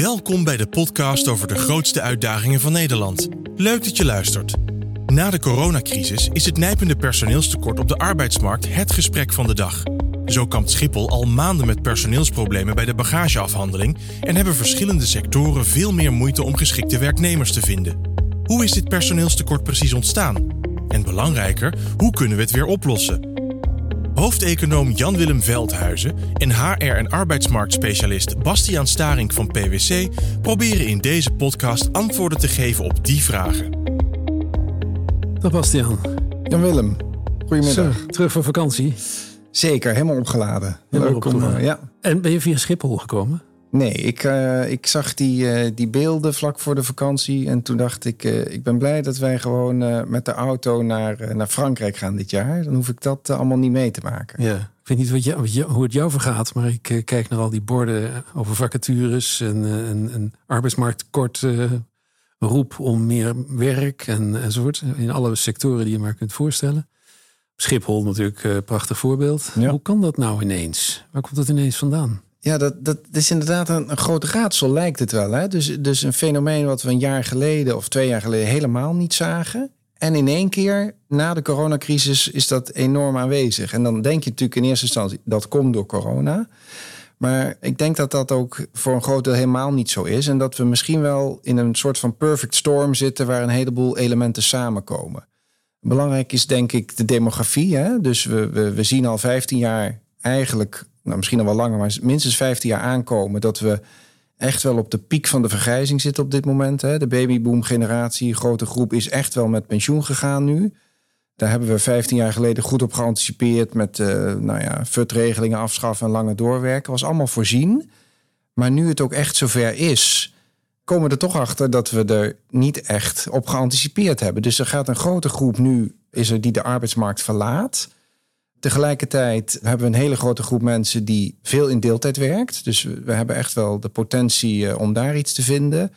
Welkom bij de podcast over de grootste uitdagingen van Nederland. Leuk dat je luistert. Na de coronacrisis is het nijpende personeelstekort op de arbeidsmarkt het gesprek van de dag. Zo kampt Schiphol al maanden met personeelsproblemen bij de bagageafhandeling en hebben verschillende sectoren veel meer moeite om geschikte werknemers te vinden. Hoe is dit personeelstekort precies ontstaan? En belangrijker, hoe kunnen we het weer oplossen? Hoofdeconoom Jan-Willem Veldhuizen en HR- en arbeidsmarktspecialist Bastiaan Staring van PwC proberen in deze podcast antwoorden te geven op die vragen. Dag Bastiaan. Jan-Willem, goedemiddag. Zo, terug van vakantie. Zeker, helemaal opgeladen. Helemaal Leuk om, opgeladen. eh, ja. En ben je via Schiphol gekomen? Nee, ik, eh, ik zag die, eh, die beelden vlak voor de vakantie. En toen dacht ik, eh, ik ben blij dat wij gewoon met de auto naar, naar Frankrijk gaan dit jaar. Dan hoef ik dat allemaal niet mee te maken. Ja. Ik weet niet wat je, wat je- hoe het jou vergaat, maar ik kijk naar al die borden over vacatures en, en, en arbeidsmarkttekort. eh, roep om meer werk en, enzovoort. In alle sectoren die je maar kunt voorstellen. Schiphol natuurlijk een prachtig voorbeeld. Ja. Hoe kan dat nou ineens? Waar komt dat ineens vandaan? Ja, dat, dat is inderdaad een, groot raadsel, lijkt het wel. Hè? Dus, dus een fenomeen wat we een jaar geleden of twee jaar geleden helemaal niet zagen. En in één keer, na de coronacrisis, is dat enorm aanwezig. En dan denk je natuurlijk in eerste instantie, dat komt door corona. Maar ik denk dat dat ook voor een groot deel helemaal niet zo is. En dat we misschien wel in een soort van perfect storm zitten... waar een heleboel elementen samenkomen. Belangrijk is denk ik de demografie. Hè? Dus we, we zien al 15 jaar eigenlijk, nou misschien al wel langer, maar minstens 15 jaar aankomen dat we echt wel op de piek van de vergrijzing zitten op dit moment. Hè? De babyboom generatie, grote groep, is echt wel met pensioen gegaan nu. Daar hebben we 15 jaar geleden goed op geanticipeerd met eh nou ja, FUT-regelingen afschaffen en langer doorwerken. Was allemaal voorzien. Maar nu het ook echt zover is, komen we er toch achter dat we er niet echt op geanticipeerd hebben. Dus er gaat een grote groep nu, is er die de arbeidsmarkt verlaat. Tegelijkertijd hebben we een hele grote groep mensen die veel in deeltijd werkt. Dus we hebben echt wel de potentie eh, om daar iets te vinden.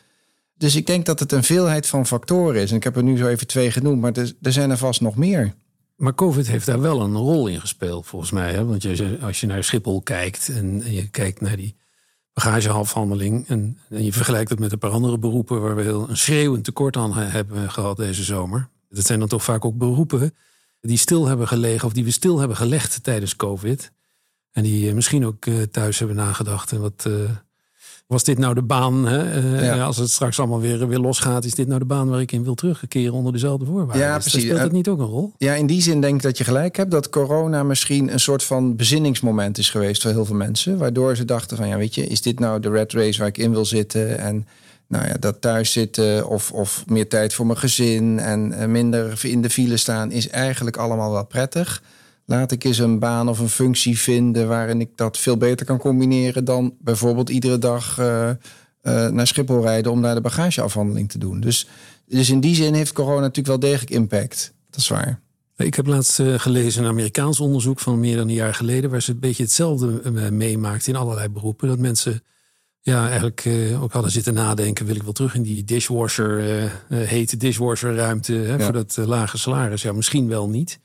Dus ik denk dat het een veelheid van factoren is. En ik heb er nu zo even twee genoemd, maar er, zijn er vast nog meer. Maar COVID heeft daar wel een rol in gespeeld, volgens mij. Hè? Want als je naar Schiphol kijkt en je kijkt naar die bagageafhandeling... En, en je vergelijkt het met een paar andere beroepen... waar we heel een schreeuwend tekort aan hebben gehad deze zomer. Dat zijn dan toch vaak ook beroepen die stil hebben gelegen... of die we stil hebben gelegd tijdens COVID. En die eh, misschien ook eh, thuis hebben nagedacht. En wat, eh, was dit nou de baan, hè? Ja. als het straks allemaal weer, weer losgaat... is dit nou de baan waar ik in wil terugkeren onder dezelfde voorwaarden? Ja, Dus precies. Speelt dat En- niet ook een rol? Ja, in die zin denk ik dat je gelijk hebt dat corona misschien een soort van bezinningsmoment is geweest voor heel veel mensen. Waardoor ze dachten van ja, weet je, is dit nou de red race waar ik in wil zitten? En nou ja, dat thuis zitten of, of meer tijd voor mijn gezin en eh, minder in de file staan is eigenlijk allemaal wel prettig. Laat ik eens een baan of een functie vinden waarin ik dat veel beter kan combineren dan bijvoorbeeld iedere dag eh, eh, naar Schiphol rijden om daar de bagageafhandeling te doen. Dus, dus in die zin heeft corona natuurlijk wel degelijk impact. Dat is waar. Ik heb laatst gelezen een Amerikaans onderzoek van meer dan een jaar geleden, waar ze een beetje hetzelfde meemaakten in allerlei beroepen. Dat mensen ja, eigenlijk eh, ook hadden zitten nadenken: wil ik wel terug in die dishwasher, eh, hete dishwasher ruimte hè, Ja. voor dat lage salaris? Ja, misschien wel niet.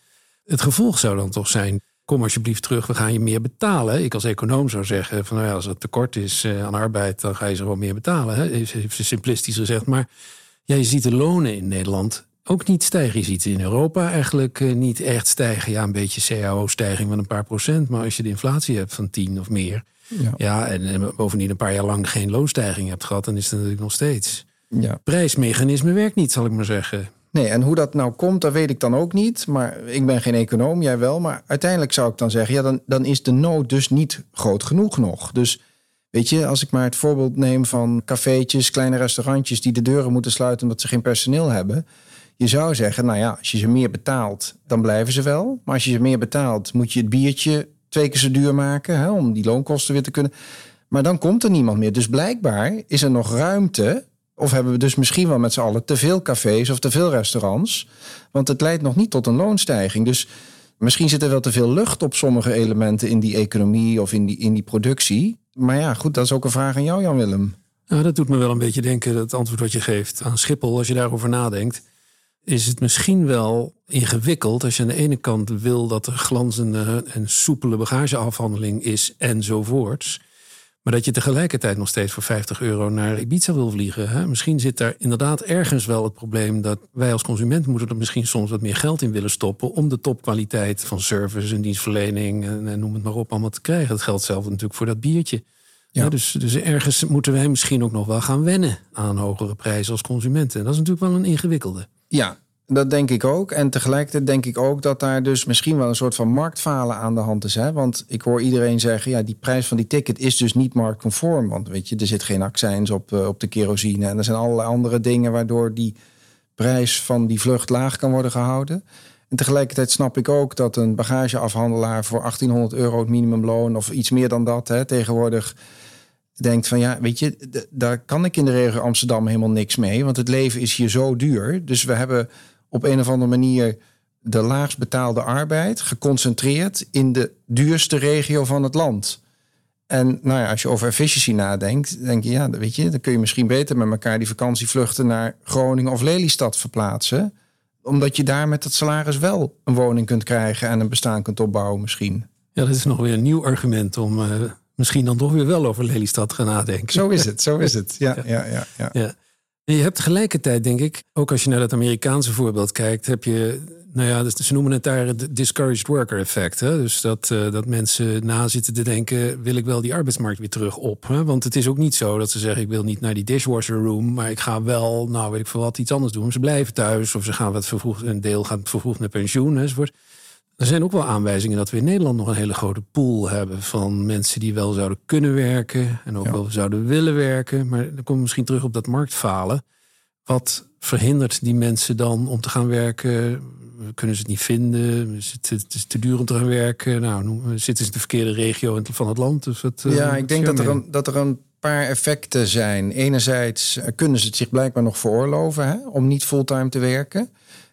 Het gevolg zou dan toch zijn. Kom alsjeblieft terug, we gaan je meer betalen. Ik als econoom zou zeggen: van nou ja, als er tekort is aan arbeid, dan ga je ze gewoon meer betalen. Hè? Heeft heeft ze simplistisch gezegd. Maar ja, je ziet de lonen in Nederland ook niet stijgen. Je ziet in Europa eigenlijk niet echt stijgen. Ja, een beetje CAO-stijging van een paar procent. Maar als je de inflatie hebt van 10 of meer. Ja. Ja, en, en bovendien een paar jaar lang geen loonstijging hebt gehad. Dan is het natuurlijk nog steeds. Ja. Prijsmechanisme werkt niet, zal ik maar zeggen. Nee, en hoe dat nou komt, dat weet ik dan ook niet. Maar ik ben geen econoom, jij wel. Maar uiteindelijk zou ik dan zeggen, ja, dan, dan is de nood dus niet groot genoeg nog. Dus weet je, als ik maar het voorbeeld neem van cafeetjes, kleine restaurantjes die de deuren moeten sluiten omdat ze geen personeel hebben. Je zou zeggen, nou ja, als je ze meer betaalt, dan blijven ze wel. Maar als je ze meer betaalt, moet je het biertje twee keer zo duur maken hè, om die loonkosten weer te kunnen. Maar dan komt er niemand meer. Dus blijkbaar is er nog ruimte. Of hebben we dus misschien wel met z'n allen te veel cafés of te veel restaurants. Want het leidt nog niet tot een loonstijging. Dus misschien zit er wel te veel lucht op sommige elementen in die economie of in die, in die productie. Maar ja, goed, dat is ook een vraag aan jou, Jan-Willem. Nou, dat doet me wel een beetje denken, het antwoord wat je geeft aan Schiphol. Als je daarover nadenkt, is het misschien wel ingewikkeld als je aan de ene kant wil dat er glanzende en soepele bagageafhandeling is enzovoorts. Maar dat je tegelijkertijd nog steeds voor 50 euro naar Ibiza wil vliegen. Hè? Misschien zit daar inderdaad ergens wel het probleem dat wij als consument moeten er misschien soms wat meer geld in willen stoppen. om de topkwaliteit van service en dienstverlening en, noem het maar op allemaal te krijgen. Dat geldt zelf natuurlijk voor dat biertje. Ja. dus, dus ergens moeten wij misschien ook nog wel gaan wennen aan hogere prijzen als consumenten. En dat is natuurlijk wel een ingewikkelde. Ja, dat denk ik ook. En tegelijkertijd denk ik ook dat daar dus misschien wel een soort van marktfalen aan de hand is. Hè? Want ik hoor iedereen zeggen, ja, die prijs van die ticket is dus niet marktconform. Want weet je, er zit geen accijns op, eh, op de kerosine. En er zijn allerlei andere dingen waardoor die prijs van die vlucht laag kan worden gehouden. En tegelijkertijd snap ik ook dat een bagageafhandelaar voor 1800 euro het minimumloon of iets meer dan dat hè, tegenwoordig denkt van ja, weet je, daar kan ik in de regio Amsterdam helemaal niks mee. Want het leven is hier zo duur. Dus we hebben op een of andere manier de laagst betaalde arbeid geconcentreerd in de duurste regio van het land. En nou ja, als je over efficiëntie nadenkt, denk je, ja, weet je, dan kun je misschien beter met elkaar die vakantievluchten naar Groningen of Lelystad verplaatsen. Omdat je daar met het salaris wel een woning kunt krijgen en een bestaan kunt opbouwen, misschien. Ja, dat is nog weer een nieuw argument om uh, misschien dan toch weer wel over Lelystad gaan nadenken. Zo is het, zo is het. Ja, ja, ja. ja. ja. Je hebt tegelijkertijd, denk ik, ook als je naar dat Amerikaanse voorbeeld kijkt, heb je, nou ja, dus ze noemen het daar het discouraged worker effect. Hè? Dus dat, uh, dat mensen na zitten te denken, wil ik wel die arbeidsmarkt weer terug op? Hè? Want het is ook niet zo dat ze zeggen, ik wil niet naar die dishwasher room, maar ik ga wel, nou weet ik veel wat, iets anders doen. Ze blijven thuis of ze gaan wat vervroegd, een deel gaat vervroegd naar pensioen enzovoort. Er zijn ook wel aanwijzingen dat we in Nederland nog een hele grote pool hebben van mensen die wel zouden kunnen werken en ook wel zouden willen werken. Maar dan komen we misschien terug op dat marktfalen. Wat verhindert die mensen dan om te gaan werken? Kunnen ze het niet vinden? Is het, het is te duur om te gaan werken? Nou, zitten ze in de verkeerde regio van het land? Dus wat, ja, ik denk dat er, een, dat er een paar effecten zijn. Enerzijds kunnen ze het zich blijkbaar nog veroorloven hè, om niet fulltime te werken.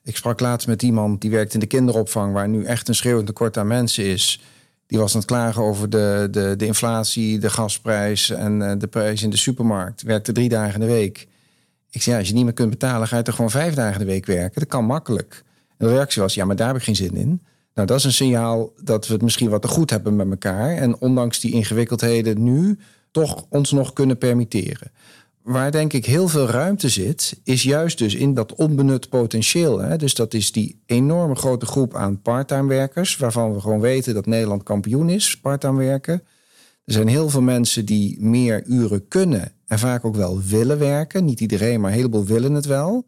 Ik sprak laatst met iemand die werkt in de kinderopvang, waar nu echt een schreeuwend tekort aan mensen is. Die was aan het klagen over de, de, de inflatie, de gasprijs en eh, de prijs in de supermarkt. Werkte drie dagen in de week. Ik zei, ja, als je niet meer kunt betalen, ga je toch gewoon vijf dagen in de week werken. Dat kan makkelijk. En de reactie was, ja, maar daar heb ik geen zin in. Nou, dat is een signaal dat we het misschien wat te goed hebben met elkaar. En ondanks die ingewikkeldheden nu toch ons nog kunnen permitteren waar denk ik heel veel ruimte zit, is juist dus in dat onbenut potentieel. Hè? Dus dat is die enorme grote groep aan parttime werkers, waarvan we gewoon weten dat Nederland kampioen is, parttime werken. Er zijn heel veel mensen die meer uren kunnen en vaak ook wel willen werken. Niet iedereen, maar een heleboel willen het wel.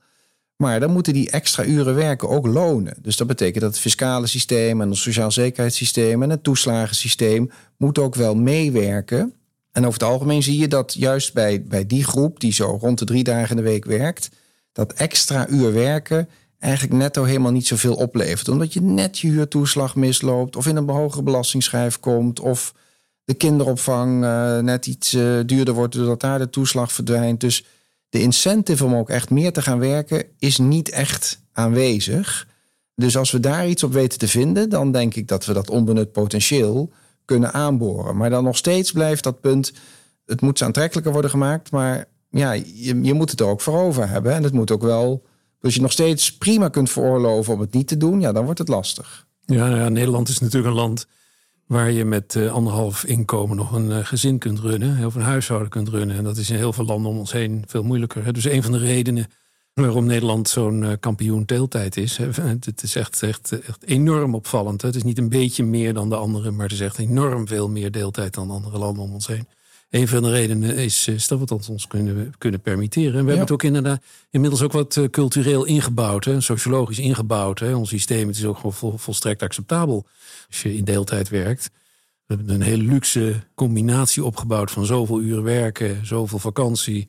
Maar dan moeten die extra uren werken ook lonen. Dus dat betekent dat het fiscale systeem en het sociaal zekerheidssysteem en het toeslagensysteem moet ook wel meewerken en over het algemeen zie je dat juist bij, bij die groep die zo rond de drie dagen in de week werkt, dat extra uur werken eigenlijk netto helemaal niet zoveel oplevert. Omdat je net je huurtoeslag misloopt, of in een hogere belastingsschijf komt, of de kinderopvang uh, net iets uh, duurder wordt doordat daar de toeslag verdwijnt. Dus de incentive om ook echt meer te gaan werken is niet echt aanwezig. Dus als we daar iets op weten te vinden, dan denk ik dat we dat onbenut potentieel kunnen aanboren. Maar dan nog steeds blijft dat punt, het moet aantrekkelijker worden gemaakt, maar ja, je, je moet het er ook voor over hebben. En het moet ook wel, als je nog steeds prima kunt veroorloven om het niet te doen, ja, dan wordt het lastig. Ja, nou ja Nederland is natuurlijk een land waar je met uh, anderhalf inkomen nog een uh, gezin kunt runnen, of een huishouden kunt runnen. En dat is in heel veel landen om ons heen veel moeilijker. Hè? Dus een van de redenen waarom Nederland zo'n uh, kampioen deeltijd is. Het is echt, echt, echt enorm opvallend. Het is niet een beetje meer dan de anderen, maar het is echt enorm veel meer deeltijd dan andere landen om ons heen. Een van de redenen is, is dat we het ons kunnen, kunnen permitteren. En we hebben het ook inderdaad inmiddels ook wat uh, cultureel ingebouwd, hè, sociologisch ingebouwd. Hè. Ons systeem het is ook gewoon vol, volstrekt acceptabel als je in deeltijd werkt. We hebben een hele luxe combinatie opgebouwd van zoveel uren werken, zoveel vakantie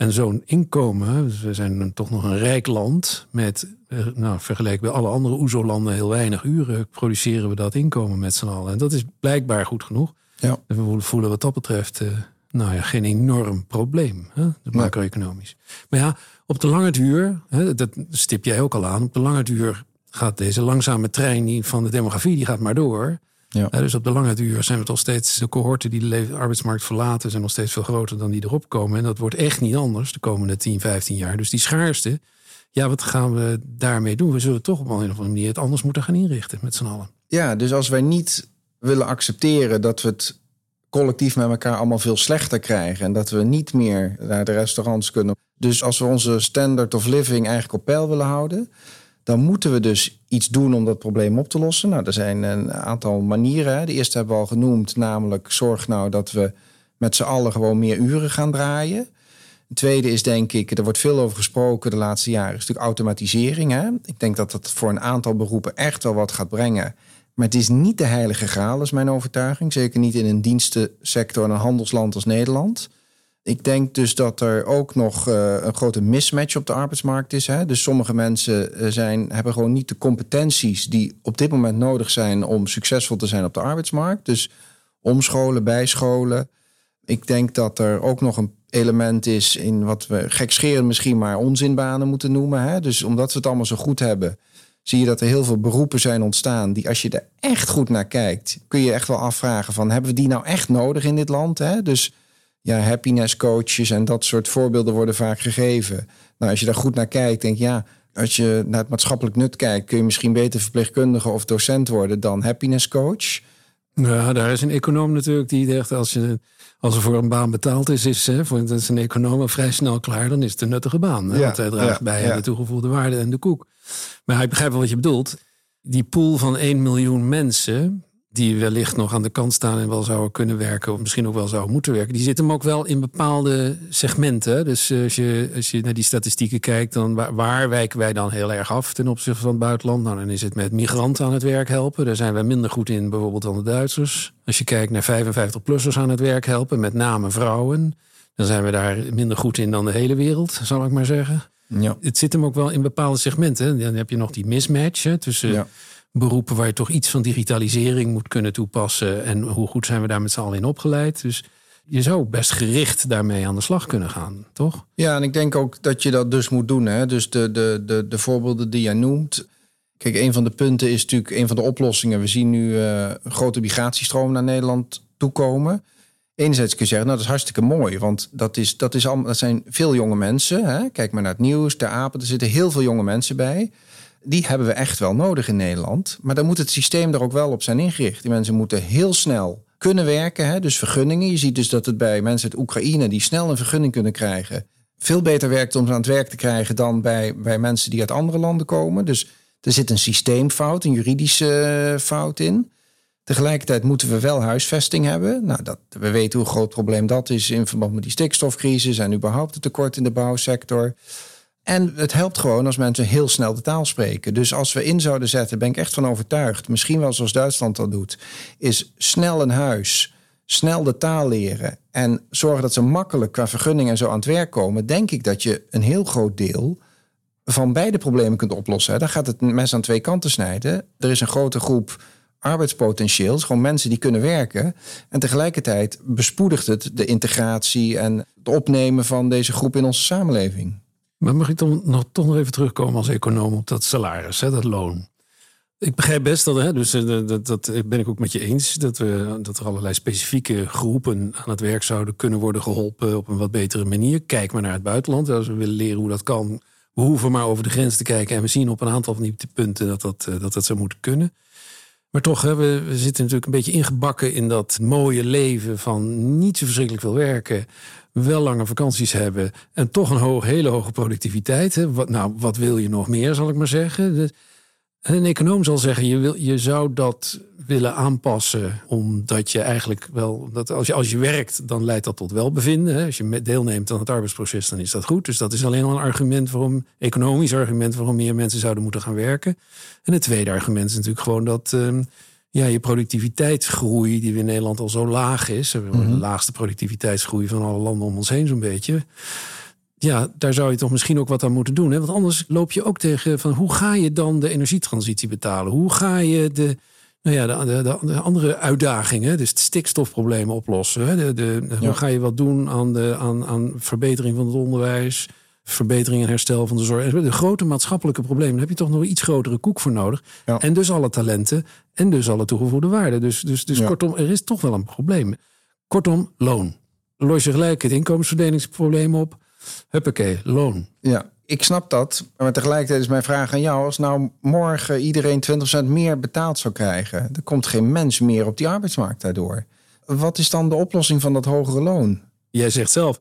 en zo'n inkomen, dus we zijn toch nog een rijk land met, eh, nou, vergeleken bij alle andere OESO-landen, heel weinig uren produceren we dat inkomen met z'n allen. En dat is blijkbaar goed genoeg. Ja. En we voelen wat dat betreft, uh, nou ja, geen enorm probleem, hè, macro-economisch. Maar ja, op de lange duur, hè, dat stip jij ook al aan, op de lange duur gaat deze langzame trein van de demografie, die gaat maar door. Ja. dus op de lange duur zijn we toch steeds, de cohorten die de arbeidsmarkt verlaten, zijn nog steeds veel groter dan die erop komen. En dat wordt echt niet anders de komende 10, 15 jaar. Dus die schaarste, ja, wat gaan we daarmee doen? We zullen toch op een of andere manier het anders moeten gaan inrichten met z'n allen. Ja, dus als wij niet willen accepteren dat we het collectief met elkaar allemaal veel slechter krijgen. En dat we niet meer naar de restaurants kunnen. Dus als we onze standard of living eigenlijk op peil willen houden, dan moeten we dus iets doen om dat probleem op te lossen. Nou, er zijn een aantal manieren. De eerste hebben we al genoemd, namelijk zorg nou dat we met z'n allen gewoon meer uren gaan draaien. Het tweede is denk ik, er wordt veel over gesproken de laatste jaren, is natuurlijk automatisering. Hè? Ik denk dat dat voor een aantal beroepen echt wel wat gaat brengen. Maar het is niet de heilige graal, is mijn overtuiging. Zeker niet in een dienstensector en een handelsland als Nederland. Ik denk dus dat er ook nog uh, een grote mismatch op de arbeidsmarkt is. Hè? Dus sommige mensen eh, zijn, hebben gewoon niet de competenties die op dit moment nodig zijn om succesvol te zijn op de arbeidsmarkt. Dus omscholen, bijscholen. Ik denk dat er ook nog een element is in wat we gekscheren misschien maar onzinbanen moeten noemen. Hè? Dus omdat we het allemaal zo goed hebben, zie je dat er heel veel beroepen zijn ontstaan die als je er echt goed naar kijkt, kun je echt wel afvragen van hebben we die nou echt nodig in dit land? Hè? Dus ja, happiness coaches en dat soort voorbeelden worden vaak gegeven. Nou, als je daar goed naar kijkt, denk je ja, als je naar het maatschappelijk nut kijkt, kun je misschien beter verpleegkundige of docent worden dan happiness coach. Ja, daar is een econoom natuurlijk die zegt als je als er voor een baan betaald is, is hè, voor dat is een econoom vrij snel klaar, dan is het een nuttige baan. Hè, want hij draagt bij aan de toegevoegde waarde en de koek. Maar ik begrijp wel wat je bedoelt. Die pool van 1 miljoen mensen, die wellicht nog aan de kant staan en wel zouden kunnen werken, of misschien ook wel zouden moeten werken, die zitten hem ook wel in bepaalde segmenten. Dus eh, als je, als je naar die statistieken kijkt, dan waar, waar, wijken wij dan heel erg af ten opzichte van het buitenland? Nou, dan is het met migranten aan het werk helpen. Daar zijn wij minder goed in, bijvoorbeeld dan de Duitsers. Als je kijkt naar 55-plussers aan het werk helpen, met name vrouwen, dan zijn we daar minder goed in dan de hele wereld, zal ik maar zeggen. Ja. Het zit hem ook wel in bepaalde segmenten. Dan heb je nog die mismatch hè, tussen. Ja beroepen waar je toch iets van digitalisering moet kunnen toepassen. En hoe goed zijn we daar met z'n allen in opgeleid. Dus je zou best gericht daarmee aan de slag kunnen gaan, toch? Ja, en ik denk ook dat je dat dus moet doen. Hè? Dus de, de, de, de voorbeelden die jij noemt. Kijk, een van de punten is natuurlijk een van de oplossingen. We zien nu uh, grote migratiestroom naar Nederland toekomen. Enerzijds kun je zeggen, nou dat is hartstikke mooi, want dat, is, dat, is al, dat zijn veel jonge mensen. Hè? Kijk maar naar het nieuws, de apen, er zitten heel veel jonge mensen bij die hebben we echt wel nodig in Nederland. Maar dan moet het systeem er ook wel op zijn ingericht. Die mensen moeten heel snel kunnen werken. Hè? Dus vergunningen. Je ziet dus dat het bij mensen uit Oekraïne die snel een vergunning kunnen krijgen, veel beter werkt om ze aan het werk te krijgen dan bij, bij mensen die uit andere landen komen. Dus er zit een systeemfout, een juridische eh, fout in. Tegelijkertijd moeten we wel huisvesting hebben. Nou, dat, we weten hoe groot probleem dat is in verband met die stikstofcrisis en überhaupt het tekort in de bouwsector. En het helpt gewoon als mensen heel snel de taal spreken. Dus als we in zouden zetten, ben ik echt van overtuigd, misschien wel zoals Duitsland dat doet, is snel een huis, snel de taal leren en zorgen dat ze makkelijk qua vergunning en zo aan het werk komen, denk ik dat je een heel groot deel van beide problemen kunt oplossen. Daar gaat het mes aan twee kanten snijden. Er is een grote groep arbeidspotentieel, gewoon mensen die kunnen werken. En tegelijkertijd bespoedigt het de integratie en het opnemen van deze groep in onze samenleving. Maar mag ik dan nog, toch nog even terugkomen als econoom op dat salaris, hè, dat loon? Ik begrijp best dat, hè, dus eh, dat, ben ik ook met je eens, dat, we, dat er allerlei specifieke groepen aan het werk zouden kunnen worden geholpen op een wat betere manier. Kijk maar naar het buitenland. Als we willen leren hoe dat kan, we hoeven maar over de grens te kijken. En we zien op een aantal van die punten dat dat, eh, dat, dat zou moeten kunnen. Maar toch, hè, we, we zitten natuurlijk een beetje ingebakken in dat mooie leven van niet zo verschrikkelijk veel werken wel lange vakanties hebben en toch een hoog, hele hoge productiviteit. Hè. Wat, nou, wat wil je nog meer, zal ik maar zeggen? een econoom zal zeggen, je, wil, je zou dat willen aanpassen, omdat je eigenlijk wel, dat als je, als je werkt, dan leidt dat tot welbevinden. Hè. Als je deelneemt aan het arbeidsproces, dan is dat goed. Dus dat is alleen al een argument waarom, economisch argument waarom meer mensen zouden moeten gaan werken. En het tweede argument is natuurlijk gewoon dat. Ehm, ja, je productiviteitsgroei, die in Nederland al zo laag is. We hebben de laagste productiviteitsgroei van alle landen om ons heen, zo'n beetje. Ja, daar zou je toch misschien ook wat aan moeten doen. Hè? Want anders loop je ook tegen van hoe ga je dan de energietransitie betalen? Hoe ga je de, nou ja, de, de, de andere uitdagingen, dus het stikstofproblemen oplossen? Hè? De, de, Hoe ga je wat doen aan, de, aan, aan verbetering van het onderwijs? Verbetering en herstel van de zorg. De grote maatschappelijke problemen, daar heb je toch nog een iets grotere koek voor nodig. En dus alle talenten en dus alle toegevoegde waarde. Dus, dus, dus kortom, er is toch wel een probleem. Kortom, loon. Los je gelijk het inkomensverdelingsprobleem op. Huppakee, loon. Ja, ik snap dat. Maar tegelijkertijd is mijn vraag aan jou: als nou morgen iedereen 20% meer betaald zou krijgen, er komt geen mens meer op die arbeidsmarkt daardoor. wat is dan de oplossing van dat hogere loon? Jij zegt zelf,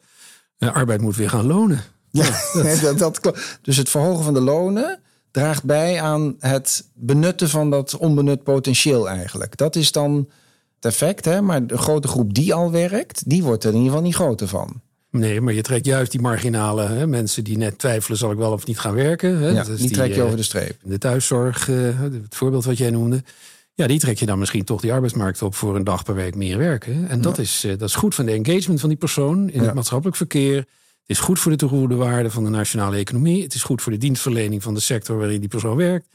uh, arbeid moet weer gaan lonen. Ja, dat, dat. Dus het verhogen van de lonen draagt bij aan het benutten van dat onbenut potentieel eigenlijk. Dat is dan het effect, hè? maar de grote groep die al werkt, die wordt er in ieder geval niet groter van. Nee, maar je trekt juist die marginale hè, mensen die net twijfelen: zal ik wel of niet gaan werken? Hè? Ja, die, trek je over de streep. De thuiszorg, het voorbeeld wat jij noemde. Ja, die trek je dan misschien toch die arbeidsmarkt op voor een dag per week meer werken. En dat, is, dat is goed van de engagement van die persoon in het maatschappelijk verkeer. Is goed voor de toegevoegde waarde van de nationale economie. Het is goed voor de dienstverlening van de sector waarin die persoon werkt.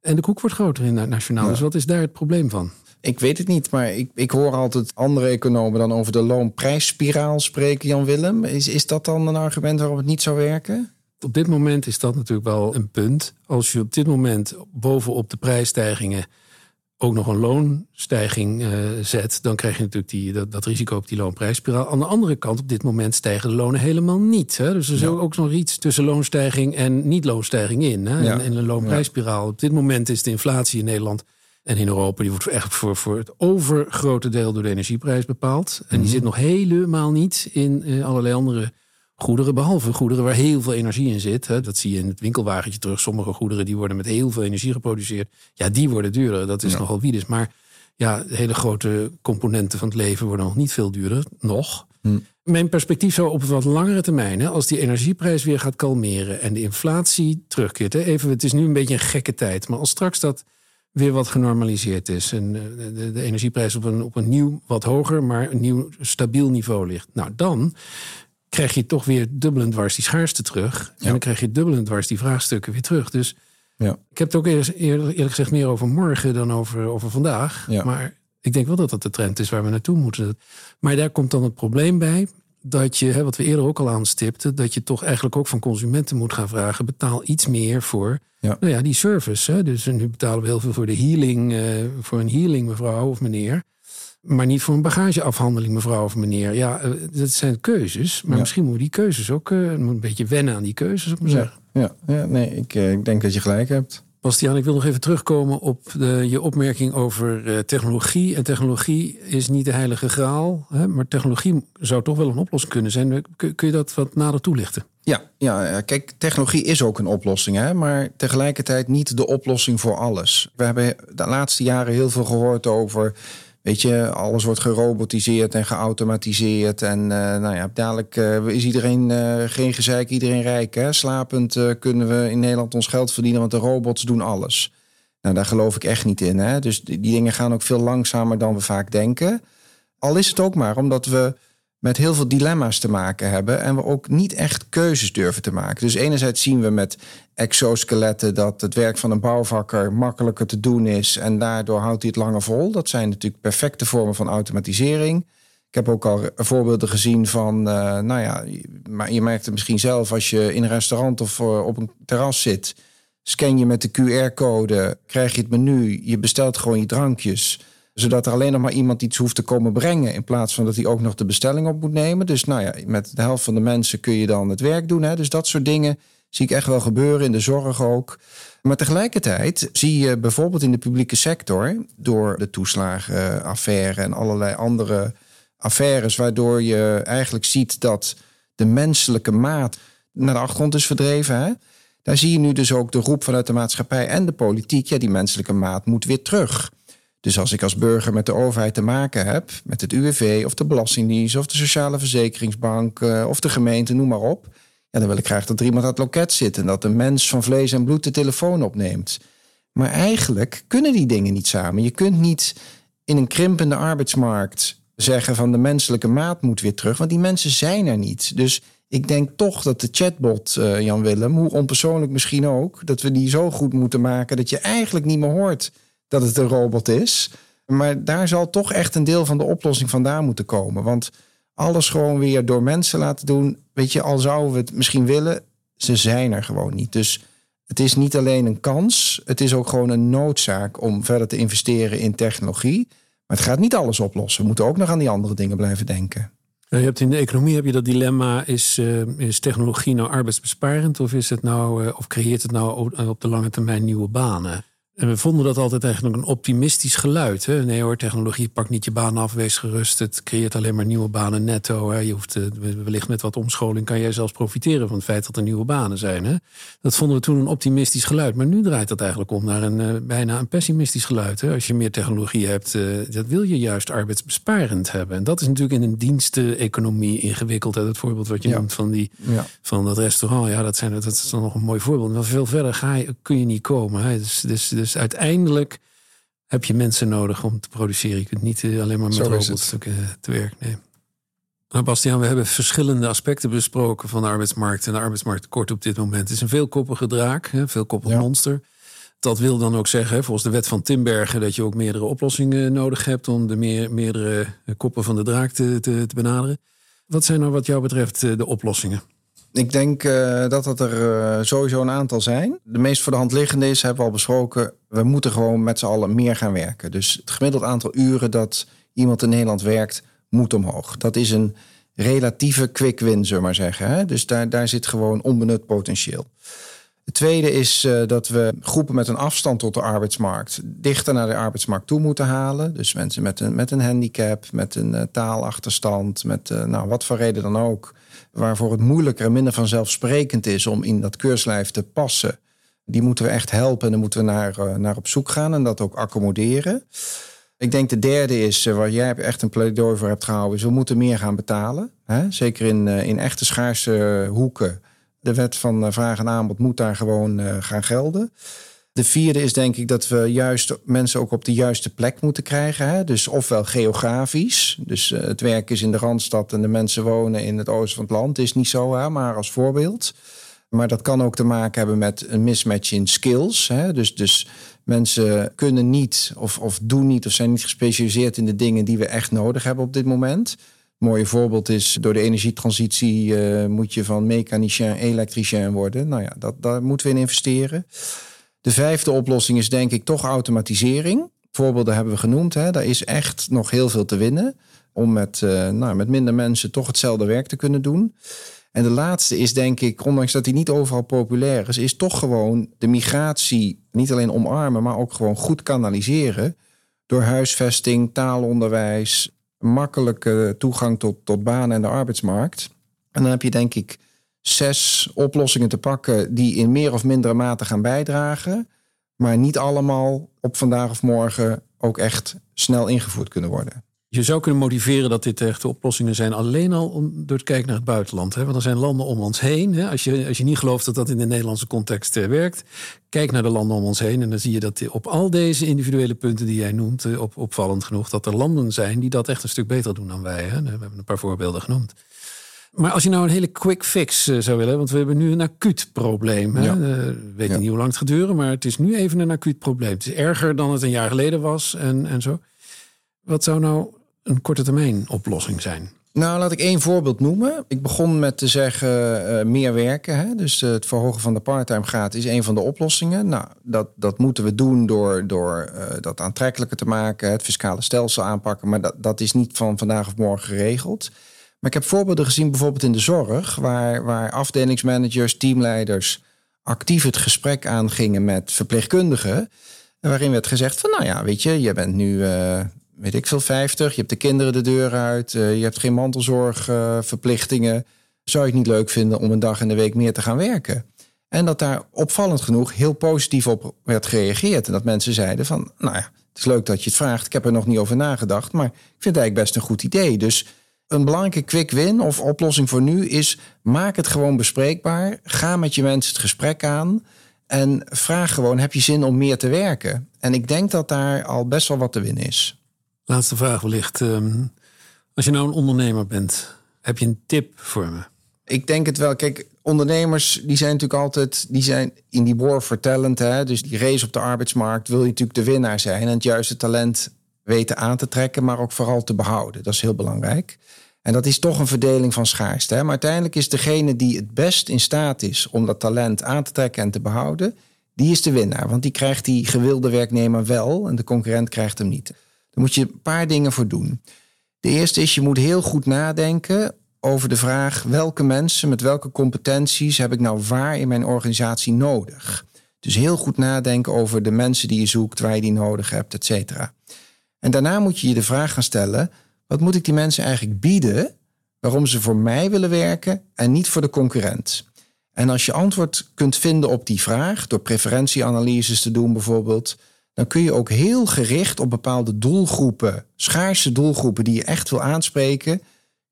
En de koek wordt groter in nationaal. Dus wat is daar het probleem van? Ik weet het niet, maar ik, ik hoor altijd andere economen dan over de loonprijsspiraal spreken, Jan Willem. Is, is dat dan een argument waarom het niet zou werken? Op dit moment is dat natuurlijk wel een punt. Als je op dit moment bovenop de prijsstijgingen ook nog een loonstijging uh, zet, dan krijg je natuurlijk die, dat, risico op die loonprijsspiraal. Aan de andere kant, op dit moment stijgen de lonen helemaal niet. Hè? Dus er is ook nog iets tussen loonstijging en niet-loonstijging in. Hè? Ja. En, een loonprijsspiraal. Op dit moment is de inflatie in Nederland en in Europa, die wordt echt voor, voor het overgrote deel door de energieprijs bepaald. En die mhm. zit nog helemaal niet in uh, allerlei andere goederen, behalve goederen waar heel veel energie in zit. Hè. Dat zie je in het winkelwagentje terug. Sommige goederen die worden met heel veel energie geproduceerd. Ja, die worden duurder. Dat is nogal wie dus. Maar ja, hele grote componenten van het leven worden nog niet veel duurder. Nog. Hm. Mijn perspectief zou op wat langere termijn, hè, als die energieprijs weer gaat kalmeren en de inflatie terugkeert. Hè, even, het is nu een beetje een gekke tijd, maar als straks dat weer wat genormaliseerd is. En eh, de, de, energieprijs op een, op een nieuw, wat hoger, maar een nieuw stabiel niveau ligt. Nou, dan krijg je toch weer dubbelend dwars die schaarste terug. En dan krijg je dubbelend dwars die vraagstukken weer terug. Dus ja. ik heb het ook eerlijk, eerlijk gezegd meer over morgen dan over, over vandaag. Maar ik denk wel dat dat de trend is waar we naartoe moeten. Maar daar komt dan het probleem bij dat je, wat we eerder ook al aanstipten, dat je toch eigenlijk ook van consumenten moet gaan vragen: betaal iets meer voor ja. Nou ja, die service. Hè. Dus nu betalen we heel veel voor de healing, uh, voor een healing, mevrouw of meneer. Maar niet voor een bagageafhandeling, mevrouw of meneer. Ja, uh, dat zijn keuzes. Maar misschien moeten die keuzes ook uh, een beetje wennen aan die keuzes, maar zeggen. Ja, ja nee, ik, ik denk dat je gelijk hebt. Bastiaan, ik wil nog even terugkomen op de, je opmerking over uh, technologie. En technologie is niet de heilige graal, hè, maar technologie zou toch wel een oplossing kunnen zijn. Kun, kun je dat wat nader toelichten? Ja, ja, kijk, technologie is ook een oplossing, hè, maar tegelijkertijd niet de oplossing voor alles. We hebben de laatste jaren heel veel gehoord over Weet je, alles wordt gerobotiseerd en geautomatiseerd. En uh, nou ja, dadelijk uh, is iedereen uh, geen gezeik, iedereen rijk. Hè? Slapend kunnen we in Nederland ons geld verdienen, want de robots doen alles. Nou, daar geloof ik echt niet in. Hè? Dus die dingen gaan ook veel langzamer dan we vaak denken. Al is het ook maar omdat we met heel veel dilemma's te maken hebben en we ook niet echt keuzes durven te maken. Dus enerzijds zien we met exoskeletten dat het werk van een bouwvakker makkelijker te doen is en daardoor houdt hij het langer vol. Dat zijn natuurlijk perfecte vormen van automatisering. Ik heb ook al voorbeelden gezien van, uh, nou ja, maar je merkt het misschien zelf als je in een restaurant of uh, op een terras zit. Scan je met de QR-code, krijg je het menu, je bestelt gewoon je drankjes zodat er alleen nog maar iemand iets hoeft te komen brengen. In plaats van dat hij ook nog de bestelling op moet nemen. Dus nou ja, met de helft van de mensen kun je dan het werk doen. Hè? Dus dat soort dingen zie ik echt wel gebeuren in de zorg ook. Maar tegelijkertijd zie je bijvoorbeeld in de publieke sector, door de toeslagenaffaire en allerlei andere affaires, waardoor je eigenlijk ziet dat de menselijke maat naar de achtergrond is verdreven. Hè? Daar zie je nu dus ook de roep vanuit de maatschappij en de politiek. Ja, die menselijke maat moet weer terug. Dus als ik als burger met de overheid te maken heb, met het UWV of de Belastingdienst of de Sociale Verzekeringsbank eh, of de gemeente, noem maar op. Ja, dan wil ik graag dat er iemand aan het loket zit en dat een mens van vlees en bloed de telefoon opneemt. Maar eigenlijk kunnen die dingen niet samen. Je kunt niet in een krimpende arbeidsmarkt zeggen van de menselijke maat moet weer terug, want die mensen zijn er niet. Dus ik denk toch dat de chatbot, uh, Jan Willem, hoe onpersoonlijk misschien ook, dat we die zo goed moeten maken dat je eigenlijk niet meer hoort dat het een robot is. Maar daar zal toch echt een deel van de oplossing vandaan moeten komen. Want alles gewoon weer door mensen laten doen. Weet je, al zouden we het misschien willen, ze zijn er gewoon niet. Dus het is niet alleen een kans, het is ook gewoon een noodzaak om verder te investeren in technologie. Maar het gaat niet alles oplossen. We moeten ook nog aan die andere dingen blijven denken. Je hebt in de economie heb je dat dilemma: is, uh, is technologie nou arbeidsbesparend of, is het nou, uh, of creëert het nou op de lange termijn nieuwe banen? En we vonden dat altijd eigenlijk een optimistisch geluid. Hè? Nee hoor, technologie pakt niet je baan af, wees gerust. Het creëert alleen maar nieuwe banen netto. Hè? Je hoeft, uh, wellicht met wat omscholing kan jij zelfs profiteren van het feit dat er nieuwe banen zijn. Hè? Dat vonden we toen een optimistisch geluid. Maar nu draait dat eigenlijk om naar een uh, bijna een pessimistisch geluid. Hè? Als je meer technologie hebt, uh, dat wil je juist arbeidsbesparend hebben. En dat is natuurlijk in een diensteconomie ingewikkeld. Hè? Dat voorbeeld wat je ja. noemt van, die, ja. van dat restaurant. Ja, dat, zijn, dat is dan nog een mooi voorbeeld. Maar veel verder ga je, kun je niet komen. Hè? Dus, dus, dus uiteindelijk heb je mensen nodig om te produceren. Je kunt niet eh, alleen maar met robots te, te werk nemen. Nou, Bastiaan, we hebben verschillende aspecten besproken van de arbeidsmarkt. En de arbeidsmarkt kort op dit moment is een veelkoppige draak, een veelkoppig ja. monster. Dat wil dan ook zeggen, volgens de wet van Timbergen, dat je ook meerdere oplossingen nodig hebt om de meer, meerdere koppen van de draak te, te, te benaderen. Wat zijn nou wat jou betreft eh, de oplossingen? Ik denk uh, dat dat er uh, sowieso een aantal zijn. De meest voor de hand liggende is, hebben we al besproken, we moeten gewoon met z'n allen meer gaan werken. Dus het gemiddeld aantal uren dat iemand in Nederland werkt, moet omhoog. Dat is een relatieve quick win, zullen we maar zeggen. Hè? Dus daar, daar zit gewoon onbenut potentieel. Het tweede is uh, dat we groepen met een afstand tot de arbeidsmarkt dichter naar de arbeidsmarkt toe moeten halen. Dus mensen met een, met een handicap, met een uh, taalachterstand, met uh, nou, wat voor reden dan ook waarvoor het moeilijker en minder vanzelfsprekend is om in dat keurslijf te passen. Die moeten we echt helpen en dan moeten we naar, naar op zoek gaan en dat ook accommoderen. Ik denk de derde is, waar jij echt een pleidooi voor hebt gehouden, is we moeten meer gaan betalen. Hè? Zeker in, in echte schaarse hoeken. De wet van vraag en aanbod moet daar gewoon gaan gelden. De vierde is denk ik dat we juist mensen ook op de juiste plek moeten krijgen. Hè? Dus ofwel geografisch. Dus uh, het werk is in de Randstad en de mensen wonen in het oosten van het land. Is niet zo, hè? maar als voorbeeld. Maar dat kan ook te maken hebben met een mismatch in skills. Hè? Dus, dus mensen kunnen niet of, of doen niet of zijn niet gespecialiseerd in de dingen die we echt nodig hebben op dit moment. Een mooi voorbeeld is, door de energietransitie uh, moet je van mechanicien elektricien worden. Nou ja, dat, daar moeten we in investeren. De vijfde oplossing is denk ik toch automatisering. Voorbeelden hebben we genoemd. Hè. Daar is echt nog heel veel te winnen. Om met, uh, nou, met minder mensen toch hetzelfde werk te kunnen doen. En de laatste is denk ik, ondanks dat die niet overal populair is, is toch gewoon de migratie niet alleen omarmen, maar ook gewoon goed kanaliseren. Door huisvesting, taalonderwijs, makkelijke toegang tot, tot banen en de arbeidsmarkt. En dan heb je denk ik zes oplossingen te pakken die in meer of mindere mate gaan bijdragen, maar niet allemaal op vandaag of morgen ook echt snel ingevoerd kunnen worden. Je zou kunnen motiveren dat dit echte oplossingen zijn, alleen al om, door te kijken naar het buitenland. Hè? Want er zijn landen om ons heen. Hè? Als, je, als je niet gelooft dat dat in de Nederlandse context eh, werkt, kijk naar de landen om ons heen. En dan zie je dat op al deze individuele punten die jij noemt, eh, op, opvallend genoeg, dat er landen zijn die dat echt een stuk beter doen dan wij. Hè? We hebben een paar voorbeelden genoemd. Maar als je nou een hele quick fix uh, zou willen, want we hebben nu een acuut probleem. Hè? Ja. Uh, weet ja. niet hoe lang het gaat duren, maar het is nu even een acuut probleem. Het is erger dan het een jaar geleden was en, en zo. Wat zou nou een korte termijn oplossing zijn? Nou, laat ik één voorbeeld noemen. Ik begon met te zeggen uh, meer werken. Hè? Dus uh, het verhogen van de parttime gaat is een van de oplossingen. Nou, dat, dat moeten we doen door, door uh, dat aantrekkelijker te maken, het fiscale stelsel aanpakken. Maar dat, dat is niet van vandaag of morgen geregeld. Maar ik heb voorbeelden gezien, bijvoorbeeld in de zorg, waar, waar afdelingsmanagers, teamleiders actief het gesprek aangingen met verpleegkundigen. Waarin werd gezegd van, nou ja, weet je, je bent nu, weet ik veel, 50, je hebt de kinderen de deur uit, uh, je hebt geen mantelzorgverplichtingen. Zou je het niet leuk vinden om een dag in de week meer te gaan werken? En dat daar opvallend genoeg heel positief op werd gereageerd. En dat mensen zeiden van, nou ja, het is leuk dat je het vraagt. Ik heb er nog niet over nagedacht, maar ik vind het eigenlijk best een goed idee. Dus een belangrijke quick win of oplossing voor nu is: maak het gewoon bespreekbaar. Ga met je mensen het gesprek aan. En vraag gewoon: heb je zin om meer te werken? En ik denk dat daar al best wel wat te winnen is. Laatste vraag wellicht. Um, als je nou een ondernemer bent, heb je een tip voor me? Ik denk het wel. Kijk, ondernemers die zijn natuurlijk altijd die zijn in die war for talent. Hè? Dus die race op de arbeidsmarkt wil je natuurlijk de winnaar zijn en het juiste talent weten aan te trekken, maar ook vooral te behouden. Dat is heel belangrijk. En dat is toch een verdeling van schaarste. Hè? Maar uiteindelijk is degene die het best in staat is om dat talent aan te trekken en te behouden, die is de winnaar. Want die krijgt die gewilde werknemer wel en de concurrent krijgt hem niet. Daar moet je een paar dingen voor doen. De eerste is, je moet heel goed nadenken over de vraag welke mensen met welke competenties heb ik nou waar in mijn organisatie nodig. Dus heel goed nadenken over de mensen die je zoekt, waar je die nodig hebt, et cetera. En daarna moet je je de vraag gaan stellen: wat moet ik die mensen eigenlijk bieden waarom ze voor mij willen werken en niet voor de concurrent? En als je antwoord kunt vinden op die vraag, door preferentieanalyses te doen bijvoorbeeld, dan kun je ook heel gericht op bepaalde doelgroepen, schaarse doelgroepen die je echt wil aanspreken,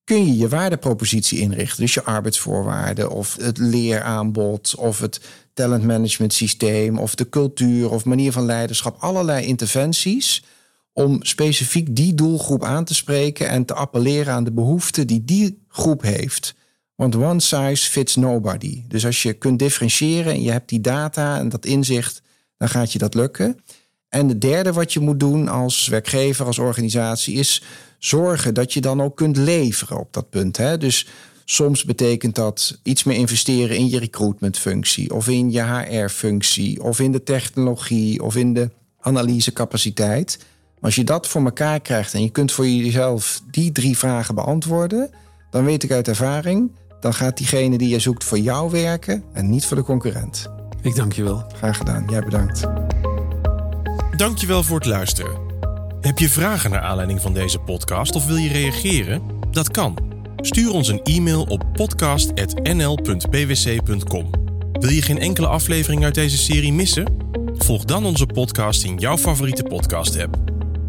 kun je je waardepropositie inrichten. Dus je arbeidsvoorwaarden of het leeraanbod of het talentmanagement systeem of de cultuur of manier van leiderschap. Allerlei interventies om specifiek die doelgroep aan te spreken en te appelleren aan de behoeften die die groep heeft. Want one size fits nobody. Dus als je kunt differentiëren en je hebt die data en dat inzicht, dan gaat je dat lukken. En het derde wat je moet doen als werkgever, als organisatie, is zorgen dat je dan ook kunt leveren op dat punt. Hè? Dus soms betekent dat iets meer investeren in je recruitmentfunctie, of in je HR-functie, of in de technologie, of in de analysecapaciteit. Als je dat voor elkaar krijgt en je kunt voor jezelf die drie vragen beantwoorden, dan weet ik uit ervaring, dan gaat diegene die je zoekt voor jou werken en niet voor de concurrent. Ik dank je wel. Graag gedaan. Jij bedankt. Dankjewel voor het luisteren. Heb je vragen naar aanleiding van deze podcast of wil je reageren? Dat kan. Stuur ons een e-mail op podcast.nl.pwc.com. Wil je geen enkele aflevering uit deze serie missen? Volg dan onze podcast in jouw favoriete podcast-app.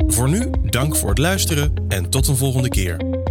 Voor nu, dank voor het luisteren en tot een volgende keer.